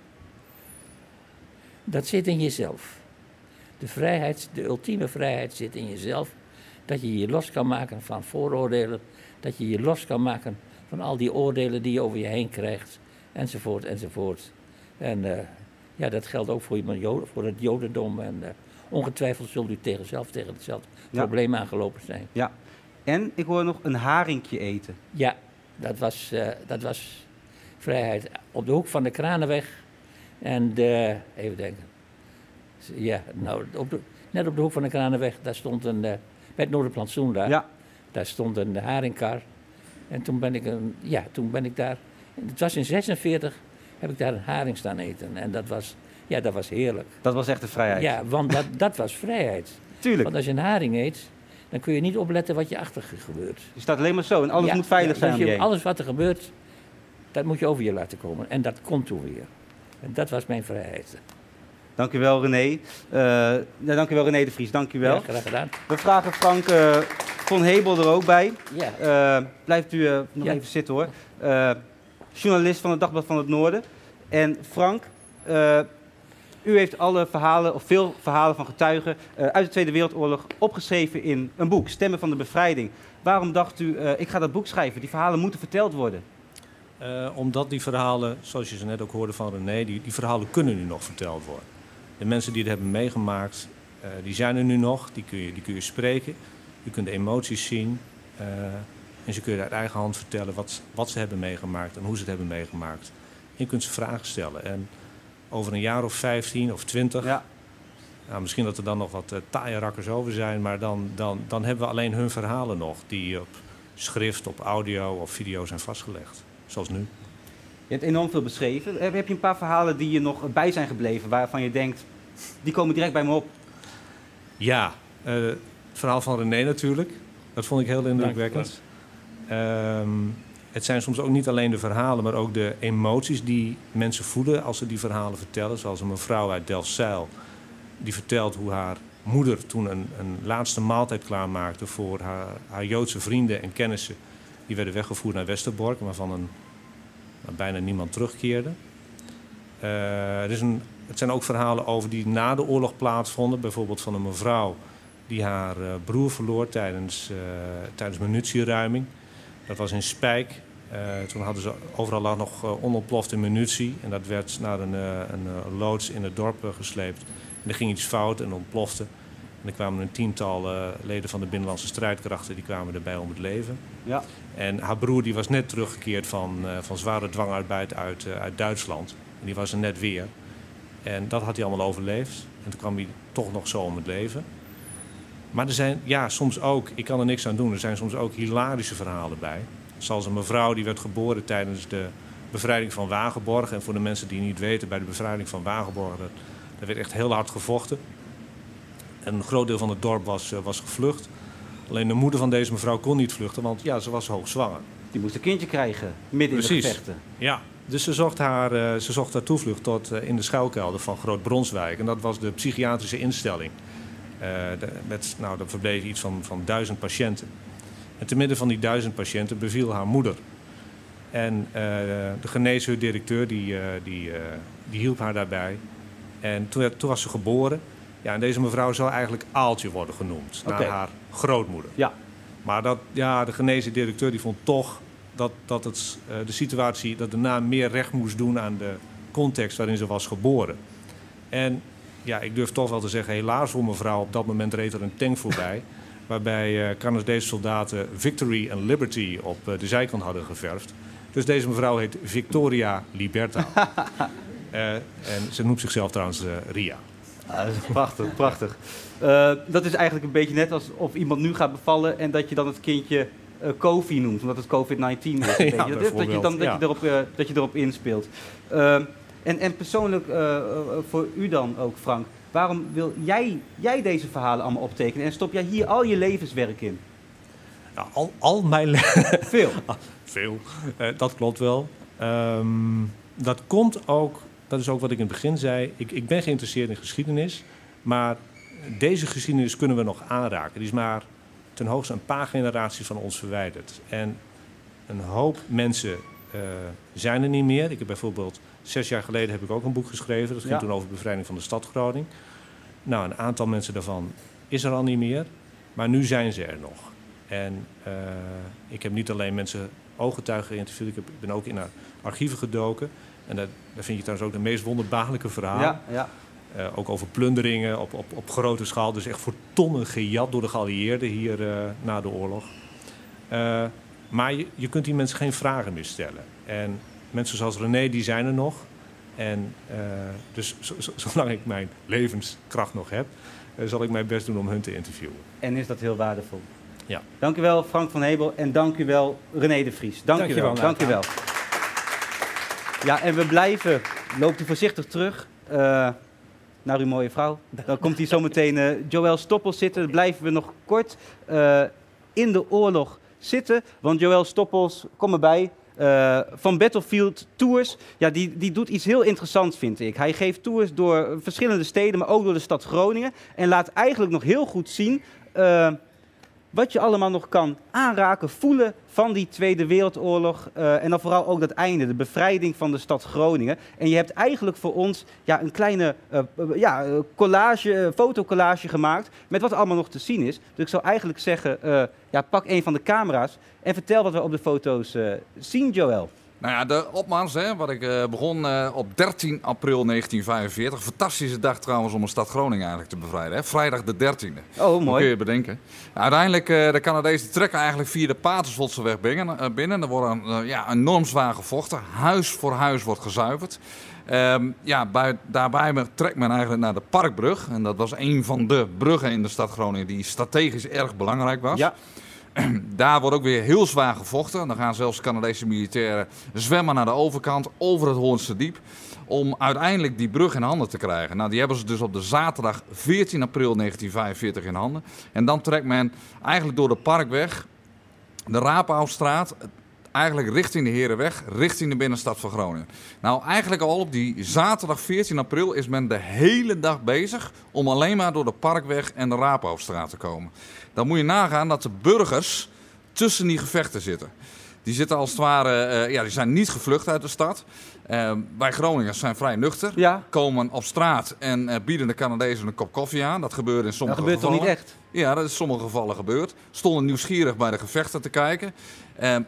Dat zit in jezelf. De, vrijheid, de ultieme vrijheid zit in jezelf. Dat je je los kan maken van vooroordelen. Dat je je los kan maken van al die oordelen die je over je heen krijgt. Enzovoort, enzovoort. En uh, ja, dat geldt ook voor, voor het jodendom. En uh, ongetwijfeld zult u tegen zelf tegen hetzelfde probleem aangelopen zijn. Ja, en ik hoor nog een haringje eten. Ja, dat was, uh, dat was vrijheid. Op de hoek van de Kranenweg. En de, even denken. Ja, nou, op de, net op de hoek van de Kranenweg, daar stond een, uh, bij het Noorderplantsoen daar. Ja. Daar stond een haringkar. En toen ben ik, een, ja, toen ben ik daar, het was in 46, heb ik daar een haring staan eten. En dat was, ja, dat was heerlijk. Dat was echt de vrijheid? Ja, want dat, dat was vrijheid. Tuurlijk. Want als je een haring eet, dan kun je niet opletten wat je achter gebeurt. Je staat alleen maar zo en alles moet veilig zijn. Je, alles wat er gebeurt, dat moet je over je laten komen. En dat komt toen weer. En dat was mijn vrijheid. Dank u wel, René. Uh, ja, dank u wel, René de Vries. Dank u wel. Ja, graag gedaan. We vragen Frank uh, von Hebel er ook bij. Ja. Uh, blijft u nog even zitten, hoor. journalist van het Dagblad van het Noorden. En Frank, u heeft alle verhalen, of veel verhalen van getuigen uit de Tweede Wereldoorlog opgeschreven in een boek, Stemmen van de Bevrijding. Waarom dacht u, ik ga dat boek schrijven, die verhalen moeten verteld worden? Uh, omdat die verhalen, zoals je ze net ook hoorde van René, die, die verhalen kunnen nu nog verteld worden. De mensen die het hebben meegemaakt, die zijn er nu nog, die kun je, die kun je spreken. Je kunt de emoties zien en ze kunnen uit eigen hand vertellen wat, wat ze hebben meegemaakt en hoe ze het hebben meegemaakt. En je kunt ze vragen stellen. En over een jaar of 15 of 20. Ja. Nou, misschien dat er dan nog wat taaie rakkers over zijn, maar dan, dan, dan hebben we alleen hun verhalen nog, die op schrift, op audio of video zijn vastgelegd. Zoals nu. Je hebt enorm veel beschreven. Heb je een paar verhalen die je nog bij zijn gebleven, waarvan je denkt, die komen direct bij me op? Ja, uh, het verhaal van René natuurlijk. Dat vond ik heel indrukwekkend. Um, het zijn soms ook niet alleen de verhalen, maar ook de emoties die mensen voelen als ze die verhalen vertellen. Zoals een mevrouw uit Delfzijl, die vertelt hoe haar moeder toen een, een laatste maaltijd klaarmaakte voor haar, haar, Joodse vrienden en kennissen. Die werden weggevoerd naar Westerbork, waarvan een, bijna niemand terugkeerde. Uh, er is een, het zijn ook verhalen over die na de oorlog plaatsvonden. Bijvoorbeeld van een mevrouw die haar uh, broer verloor tijdens, uh, tijdens munitieruiming. Dat was in Spijk. Toen hadden ze overal nog onontplofte munitie. En dat werd naar een, een loods in het dorp gesleept. En er ging iets fout en ontplofte. En er kwamen een tiental leden van de Binnenlandse strijdkrachten die kwamen erbij om het leven. Ja. En haar broer die was net teruggekeerd van, van zware dwangarbeid uit, uit Duitsland. En die was er net weer. En dat had hij allemaal overleefd. En toen kwam hij toch nog zo om het leven. Maar er zijn ja, soms ook, ik kan er niks aan doen, er zijn soms ook hilarische verhalen bij. Zoals een mevrouw die werd geboren tijdens de bevrijding van Wagenborg. En voor de mensen die niet weten, bij de bevrijding van Wagenborg, daar werd echt heel hard gevochten. En een groot deel van het dorp was, eh, was gevlucht. Alleen de moeder van deze mevrouw kon niet vluchten, want ja, ze was hoogzwanger. die moest een kindje krijgen, midden in de gevechten. Ja, dus ze zocht haar, uh, ze zocht haar toevlucht tot, uh, in de schuilkelder van Groot Bronswijk. En dat was de psychiatrische instelling. Uh, de, met, nou, daar verbleven iets van, van duizend patiënten. En te midden van die duizend patiënten beviel haar moeder. En de geneesheer-directeur die, die, die hielp haar daarbij. En toen, toen, was ze geboren. Ja, en deze mevrouw zou eigenlijk Aaltje worden genoemd, okay. naar haar grootmoeder. Ja. Maar dat, ja, de geneesheer-directeur die vond toch dat, dat het, uh, de situatie, dat de naam meer recht moest doen aan de context waarin ze was geboren. En ja, ik durf toch wel te zeggen, helaas voor mevrouw, op dat moment reed er een tank voorbij. waarbij uh, Canadese soldaten Victory en Liberty op uh, de zijkant hadden geverfd. Dus deze mevrouw heet Victoria Liberta. en ze noemt zichzelf trouwens Ria. Ah, dat is prachtig, prachtig. dat is eigenlijk een beetje net alsof iemand nu gaat bevallen en dat je dan het kindje uh, Kofi noemt, omdat het COVID-19 is. ja, dat, dat, je dan, dat, je erop, uh, dat je erop inspeelt. Uh, en, en persoonlijk voor u dan ook, Frank. Waarom wil jij, jij deze verhalen allemaal optekenen en stop jij hier al je levenswerk in? Nou, al, al mijn... Veel? Veel, dat klopt wel. Um, dat komt ook, dat is ook wat ik in het begin zei. Ik, ik ben geïnteresseerd in geschiedenis, maar deze geschiedenis kunnen we nog aanraken. Die is maar ten hoogste een paar generaties van ons verwijderd. En een hoop mensen uh, zijn er niet meer. Ik heb bijvoorbeeld zes jaar geleden heb ik ook een boek geschreven. Dat ging toen over bevrijding van de stad Groningen. Nou, een aantal mensen daarvan is er al niet meer. Maar nu zijn ze er nog. En uh, ik heb niet alleen mensen ooggetuigen geïnterviewd. Ik, heb, ik ben ook in archieven gedoken. En daar, daar vind je trouwens ook de meest wonderbaarlijke verhalen. Ja, ja. Uh, ook over plunderingen op, op, op grote schaal. Dus echt voor tonnen gejat door de geallieerden hier uh, na de oorlog. Uh, maar je, je, kunt die mensen geen vragen meer stellen. En mensen zoals René, die zijn er nog. En dus zolang ik mijn levenskracht nog heb, zal ik mijn best doen om hun te interviewen. En is dat heel waardevol. Ja. Dank u wel, Frank van Hebel. En dank u wel, René de Vries. Dank, dank u wel. Dank u wel. Ja, en we blijven. Loopt u voorzichtig terug naar uw mooie vrouw. Dan komt hier zometeen uh, Joël Stoppels zitten. Dan blijven we nog kort uh, in de oorlog zitten. Want Joël Stoppels, kom erbij. Van Battlefield Tours. Ja, die, die doet iets heel interessants, vind ik. Hij geeft tours door verschillende steden, maar ook door de stad Groningen. En laat eigenlijk nog heel goed zien wat je allemaal nog kan aanraken, voelen van die Tweede Wereldoorlog. Uh, en dan vooral ook dat einde, de bevrijding van de stad Groningen. En je hebt eigenlijk voor ons ja, een kleine uh, ja, collage, fotocollage gemaakt met wat allemaal nog te zien is. Dus ik zou eigenlijk zeggen, ja, pak een van de camera's en vertel wat we op de foto's zien, Joël. Nou ja, de opmars, hè, wat ik uh, begon uh, op 13 april 1945. Fantastische dag trouwens om een stad Groningen eigenlijk te bevrijden. Hè? Vrijdag de 13e. Oh, mooi. Dat kun je bedenken. Uiteindelijk, uh, de Canadezen trekken eigenlijk via de Paterswoldse binnen. binnen. Er wordt ja, enorm zwaar gevochten. Huis voor huis wordt gezuiverd. Um, ja, bij, daarbij trekt men eigenlijk naar de Parkbrug. En dat was een van de bruggen in de stad Groningen die strategisch erg belangrijk was. Ja. Daar wordt ook weer heel zwaar gevochten. Dan gaan zelfs Canadese militairen zwemmen naar de overkant over het Hoornse Diep. Om uiteindelijk die brug in handen te krijgen. Nou, die hebben ze dus op de zaterdag 14 april 1945 in handen. En dan trekt men eigenlijk door de Parkweg, de Raapauwstraat, eigenlijk richting de Herenweg, richting de binnenstad van Groningen. Nou, eigenlijk al op die zaterdag 14 april is men de hele dag bezig om alleen maar door de Parkweg en de Raaphoofdstraat te komen. Dan moet je nagaan dat de burgers tussen die gevechten zitten. Die zitten als het ware, uh, ja, die zijn niet gevlucht uit de stad. Uh, wij Groningers zijn vrij nuchter. Ja. Komen op straat en uh, bieden de Canadezen een kop koffie aan. Dat gebeurt in sommige gevallen. Dat gebeurt toch niet echt? Ja, dat is in sommige gevallen gebeurd. Stonden nieuwsgierig bij de gevechten te kijken.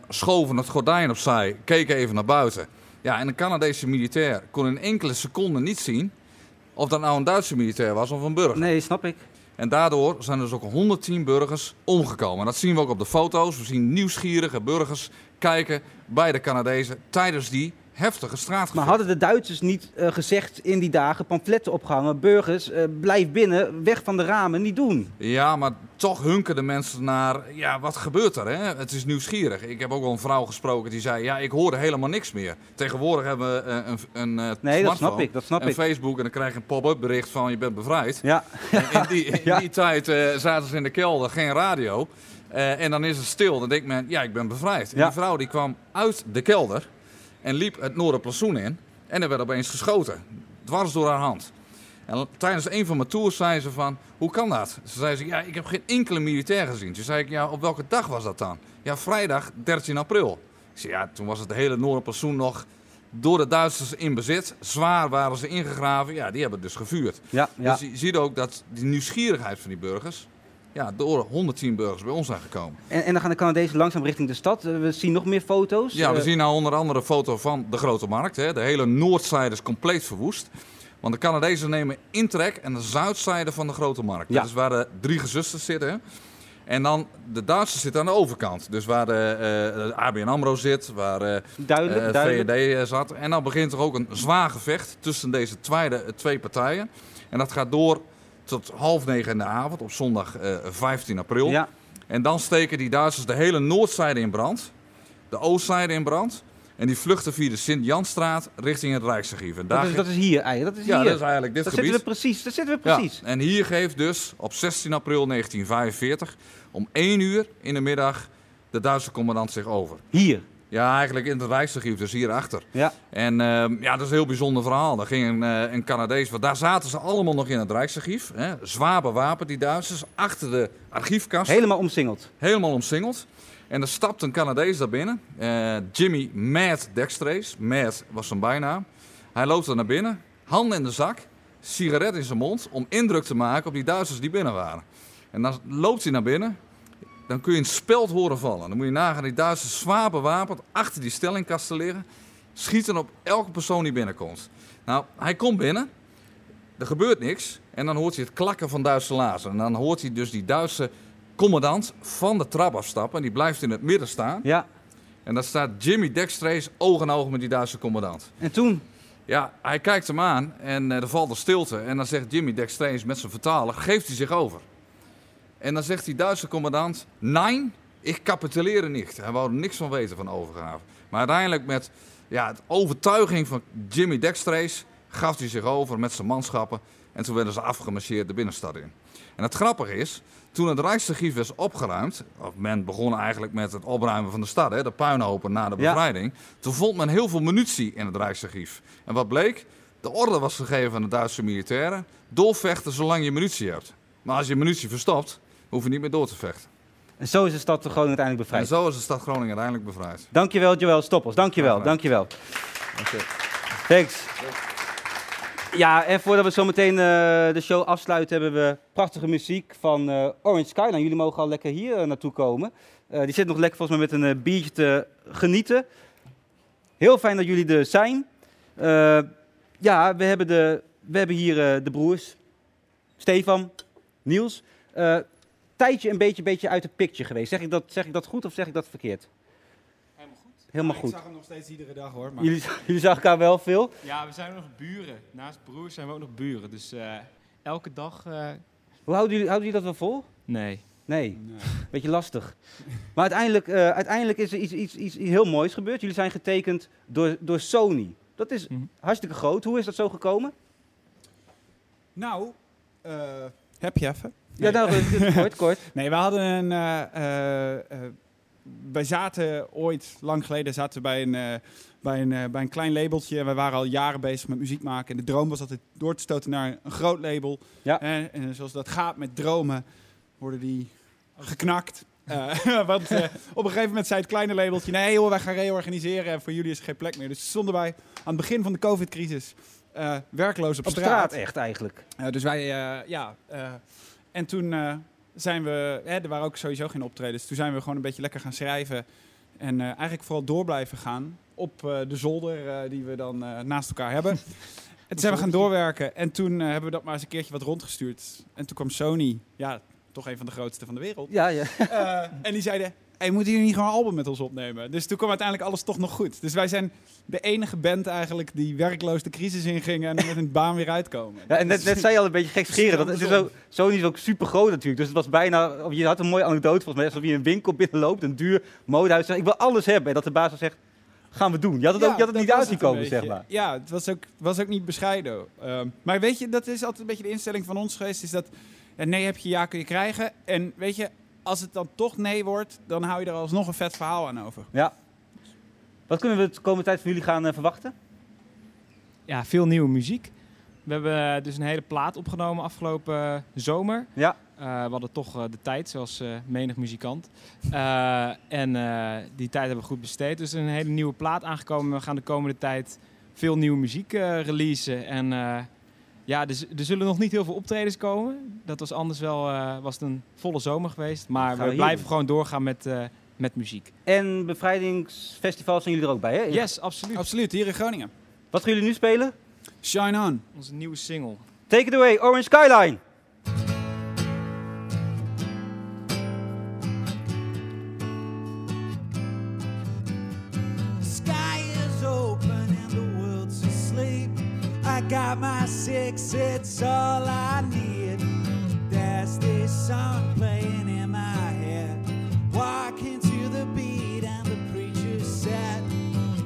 schoven het gordijn opzij, keken even naar buiten. Ja, en een Canadese militair kon in enkele seconden niet zien... of dat nou een Duitse militair was of een burger. Nee, snap ik. En daardoor zijn er dus ook 110 burgers omgekomen. Dat zien we ook op de foto's. We zien nieuwsgierige burgers kijken bij de Canadezen tijdens die heftige straatgevecht. Maar hadden de Duitsers niet uh, gezegd in die dagen, pamfletten opgehangen, burgers, uh, blijf binnen, weg van de ramen, niet doen? Ja, maar toch hunken de mensen naar, ja, wat gebeurt er? Hè? Het is nieuwsgierig. Ik heb ook wel een vrouw gesproken die zei, ja, ik hoorde helemaal niks meer. Tegenwoordig hebben we uh, een, een nee, dat snap ik, dat snap en ik. Facebook en dan krijg je een pop-up bericht van je bent bevrijd. Ja. En in die, in ja. die tijd zaten ze in de kelder, geen radio. en dan is het stil. Dan denkt men, ja, ik ben bevrijd. En Ja. die vrouw die kwam uit de kelder en liep het Noorderplantsoen in. En er werd opeens geschoten. Dwars door haar hand. En tijdens een van mijn tours zei ze van, hoe kan dat? Ze zei ze, ja, ik heb geen enkele militair gezien. Toen zei ik, ja, op welke dag was dat dan? Ja, vrijdag 13 april. Ik zei, ja, toen was het hele Noorderplantsoen nog door de Duitsers in bezit. Zwaar waren ze ingegraven. Ja, die hebben dus gevuurd. Ja, ja. Dus je ziet ook dat die nieuwsgierigheid van die burgers... Ja, door 110 burgers bij ons zijn gekomen. En, en dan gaan de Canadezen langzaam richting de stad. Uh, we zien nog meer foto's. Ja, we Uh, zien nou onder andere een foto van de Grote Markt. Hè. De hele noordzijde is compleet verwoest. Want de Canadezen nemen intrek en de zuidzijde van de Grote Markt. Ja. Dat is waar de drie gezusters zitten. En dan de Duitsers zitten aan de overkant. Dus waar de, eh, de ABN AMRO zit, waar eh duidelijk, eh. VVD eh, zat. En dan begint er ook een zwaar gevecht tussen deze tweede, eh, twee partijen. En dat gaat door tot half negen in de avond op zondag eh, 15 april. Ja. En dan steken die Duitsers de hele noordzijde in brand, de oostzijde in brand. En die vluchten via de Sint-Janstraat richting het Rijksarchief. En Dat daar is, dat is hier eigenlijk. Dat is ja, hier. dat is eigenlijk dit Daar gebied. zitten we precies. Daar zitten we Ja, precies. en hier geeft dus op 16 april 1945 om 1 uur in de middag de Duitse commandant zich over. Hier. Ja, eigenlijk in het Rijksarchief, dus hierachter. Ja. En ehm, ja, dat is een heel bijzonder verhaal. Daar ging een, eh, een Canadees, want daar zaten ze allemaal nog in het Rijksarchief. Hè, zwaar bewapend, die Duitsers, achter de archiefkast. Helemaal omsingeld. Helemaal omsingeld. En er stapt een Canadees daar binnen. eh, Jimmy Mad Dextrace. Mad was zijn bijnaam. Hij loopt er naar binnen, handen in de zak, sigaret in zijn mond, om indruk te maken op die Duitsers die binnen waren. En dan loopt hij naar binnen. Dan kun je een speld horen vallen. Dan moet je nagaan, die Duitsers zwaar bewapend achter die stellingkasten liggen. Schieten op elke persoon die binnenkomt. Nou, hij komt binnen. Er gebeurt niks. En dan hoort hij het klakken van Duitse lazen. En dan hoort hij dus die Duitse commandant van de trap afstappen. En die blijft in het midden staan. Ja. En daar staat Jimmy Dextrace oog in oog met die Duitse commandant. En toen? Ja, hij kijkt hem aan en eh, er valt een stilte. En dan zegt Jimmy Dextrace met zijn vertaler, geeft hij zich over. En dan zegt die Duitse commandant, nein, ik capituleer niet. Hij wou er niks van weten van overgave. Maar uiteindelijk met ja, het overtuiging van Jimmy Dextrace gaf hij zich over met zijn manschappen. En toen werden ze afgemarcheerd de binnenstad in. En het grappige is, toen het Rijksarchief was opgeruimd, of men begon eigenlijk met het opruimen van de stad, hè, de puinhopen na de Ja. bevrijding, toen vond men heel veel munitie in het Rijksarchief. En wat bleek? De orde was gegeven aan de Duitse militairen, doorvechten zolang je munitie hebt. Maar als je munitie verstopt, hoef je niet meer door te vechten. En zo is de stad Groningen uiteindelijk En bevrijd. zo is de stad Groningen uiteindelijk bevrijd. Dankjewel, Joël Stoppels. Dankjewel, gedaan. dankjewel. Oké. Thanks. Ja, en voordat we zo meteen eh, de show afsluiten, hebben we prachtige muziek van eh, Orange Skyline. Jullie mogen al lekker hier eh, naartoe komen. Die zit nog lekker volgens mij met een biertje te genieten. Heel fijn dat jullie er zijn. Ja, we hebben, de, we hebben hier de broers. Stefan, Niels. Tijdje een beetje, beetje uit de picture geweest. Zeg ik, dat, zeg ik dat goed of zeg ik dat verkeerd? Helemaal goed. Helemaal Ja, goed. Ik zag hem nog steeds iedere dag hoor. Maar... Jullie, jullie zagen elkaar wel veel. Ja, we zijn nog buren. Naast broers zijn we ook nog buren. Dus eh, elke dag. eh, Hoe houden jullie, houden jullie dat wel vol? Nee. Nee, beetje lastig. Maar uiteindelijk, eh, uiteindelijk is er iets, iets, iets heel moois gebeurd. Jullie zijn getekend door, door Sony. Dat is Mhm. hartstikke groot. Hoe is dat zo gekomen? Nou, eh, heb je even? Ja, nou, kort, kort. Nee, we hadden een. eh, eh, eh, wij zaten ooit, lang geleden, zaten bij een, bij een, bij een klein labeltje. We waren al jaren bezig met muziek maken. En de droom was altijd door te stoten naar een groot label. Ja. En zoals dat gaat met dromen, worden die geknakt. Want op een gegeven moment zei het kleine labeltje: nee, hoor, wij gaan reorganiseren en voor jullie is er geen plek meer. Dus stonden wij aan het begin van de COVID-crisis werkloos op, Op straat echt eigenlijk. dus wij, ja. En toen eh, zijn we, hè, er waren ook sowieso geen optredens. Toen zijn we gewoon een beetje lekker gaan schrijven. En eh, eigenlijk vooral door blijven gaan op eh, de zolder die we dan naast elkaar hebben. en toen zijn we gaan doorwerken. En toen hebben we dat maar eens een keertje wat rondgestuurd. En toen kwam Sony, ja, toch een van de grootste van de wereld. Ja, ja. En die zeiden, hey, moeten jullie niet gewoon een album met ons opnemen? Dus toen kwam uiteindelijk alles toch nog goed. Dus wij zijn de enige band eigenlijk die werkloos de crisis inging en met een baan weer uitkomen. Ja, en net, net zei je al een beetje gek scheren. Dat, het is ook, Sony is ook super groot natuurlijk. Dus het was bijna, je had een mooie anekdote volgens mij, alsof je een winkel binnenloopt, een duur modehuis. Ik wil alles hebben. En dat de baas zegt, gaan we doen. Je had het, ook, je had het niet uitzien komen, zeg maar. Ja, het was ook, was ook niet bescheiden. Ehm, maar weet je, dat is altijd een beetje de instelling van ons geweest, is dat ja, nee heb je, ja kun je krijgen. En weet je, als het dan toch nee wordt, dan hou je er alsnog een vet verhaal aan over. Ja. Wat kunnen we de komende tijd van jullie gaan uh, verwachten? Ja, veel nieuwe muziek. We hebben eh, dus een hele plaat opgenomen afgelopen uh, zomer. Ja. Uh, we hadden toch uh, de tijd, zoals uh, menig muzikant. en die tijd hebben we goed besteed. Dus er is een hele nieuwe plaat aangekomen. We gaan de komende tijd veel nieuwe muziek releasen. En ja, dus, er zullen nog niet heel veel optredens komen. Dat was anders wel was het een volle zomer geweest. Maar we, we blijven gewoon doorgaan met, met muziek. En bevrijdingsfestivals zijn jullie er ook bij, hè? Yes, absoluut. Absoluut, hier in Groningen. Wat gaan jullie nu spelen? Shine On. Onze nieuwe single. Take it away, Orange Skyline. Got my six, it's all I need. There's this song playing in my head. Walking to the beat, and the preacher said,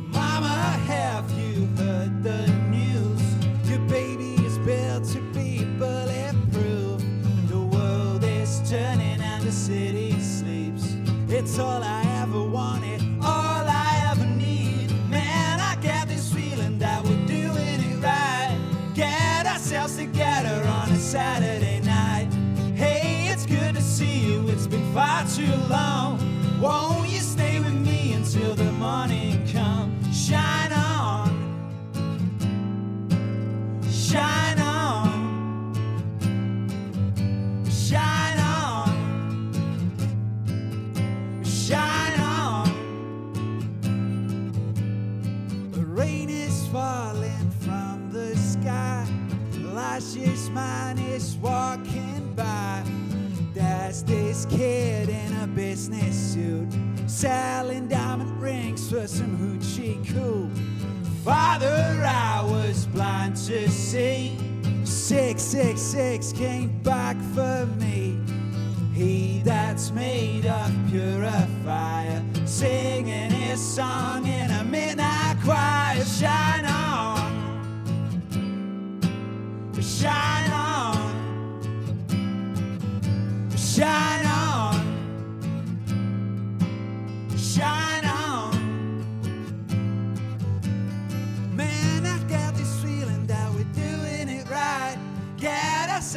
Mama, have you heard the news? Your baby is built to be bulletproof. The world is turning, and the city sleeps. It's all I Won't you stay with me until the morning comes? Shine on, shine on, shine on, shine on. The rain is falling from the sky. Lashes man selling diamond rings for some hoochie cool. Father, I was blind to see. 666 came back for me. He that's made of purifier, singing his song in a midnight choir. Shine on, shine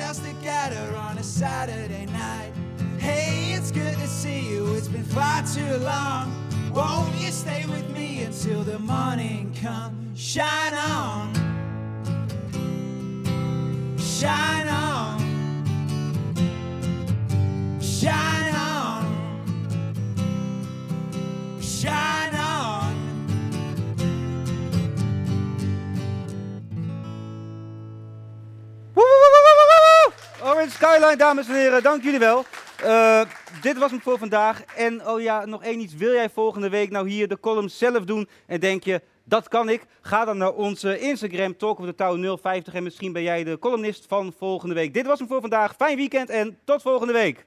ourselves together on a Saturday night. Hey, it's good to see you. It's been far too long. Won't you stay with me until the morning comes? Shine on, shine Skyline, dames en heren, dank jullie wel. Uh, dit was hem voor vandaag. En oh ja, nog één iets. Wil jij volgende week nou hier de column zelf doen en denk je, dat kan ik? Ga dan naar onze Instagram, Talk of the Town 050 en misschien ben jij de columnist van volgende week. Dit was hem voor vandaag. Fijn weekend en tot volgende week.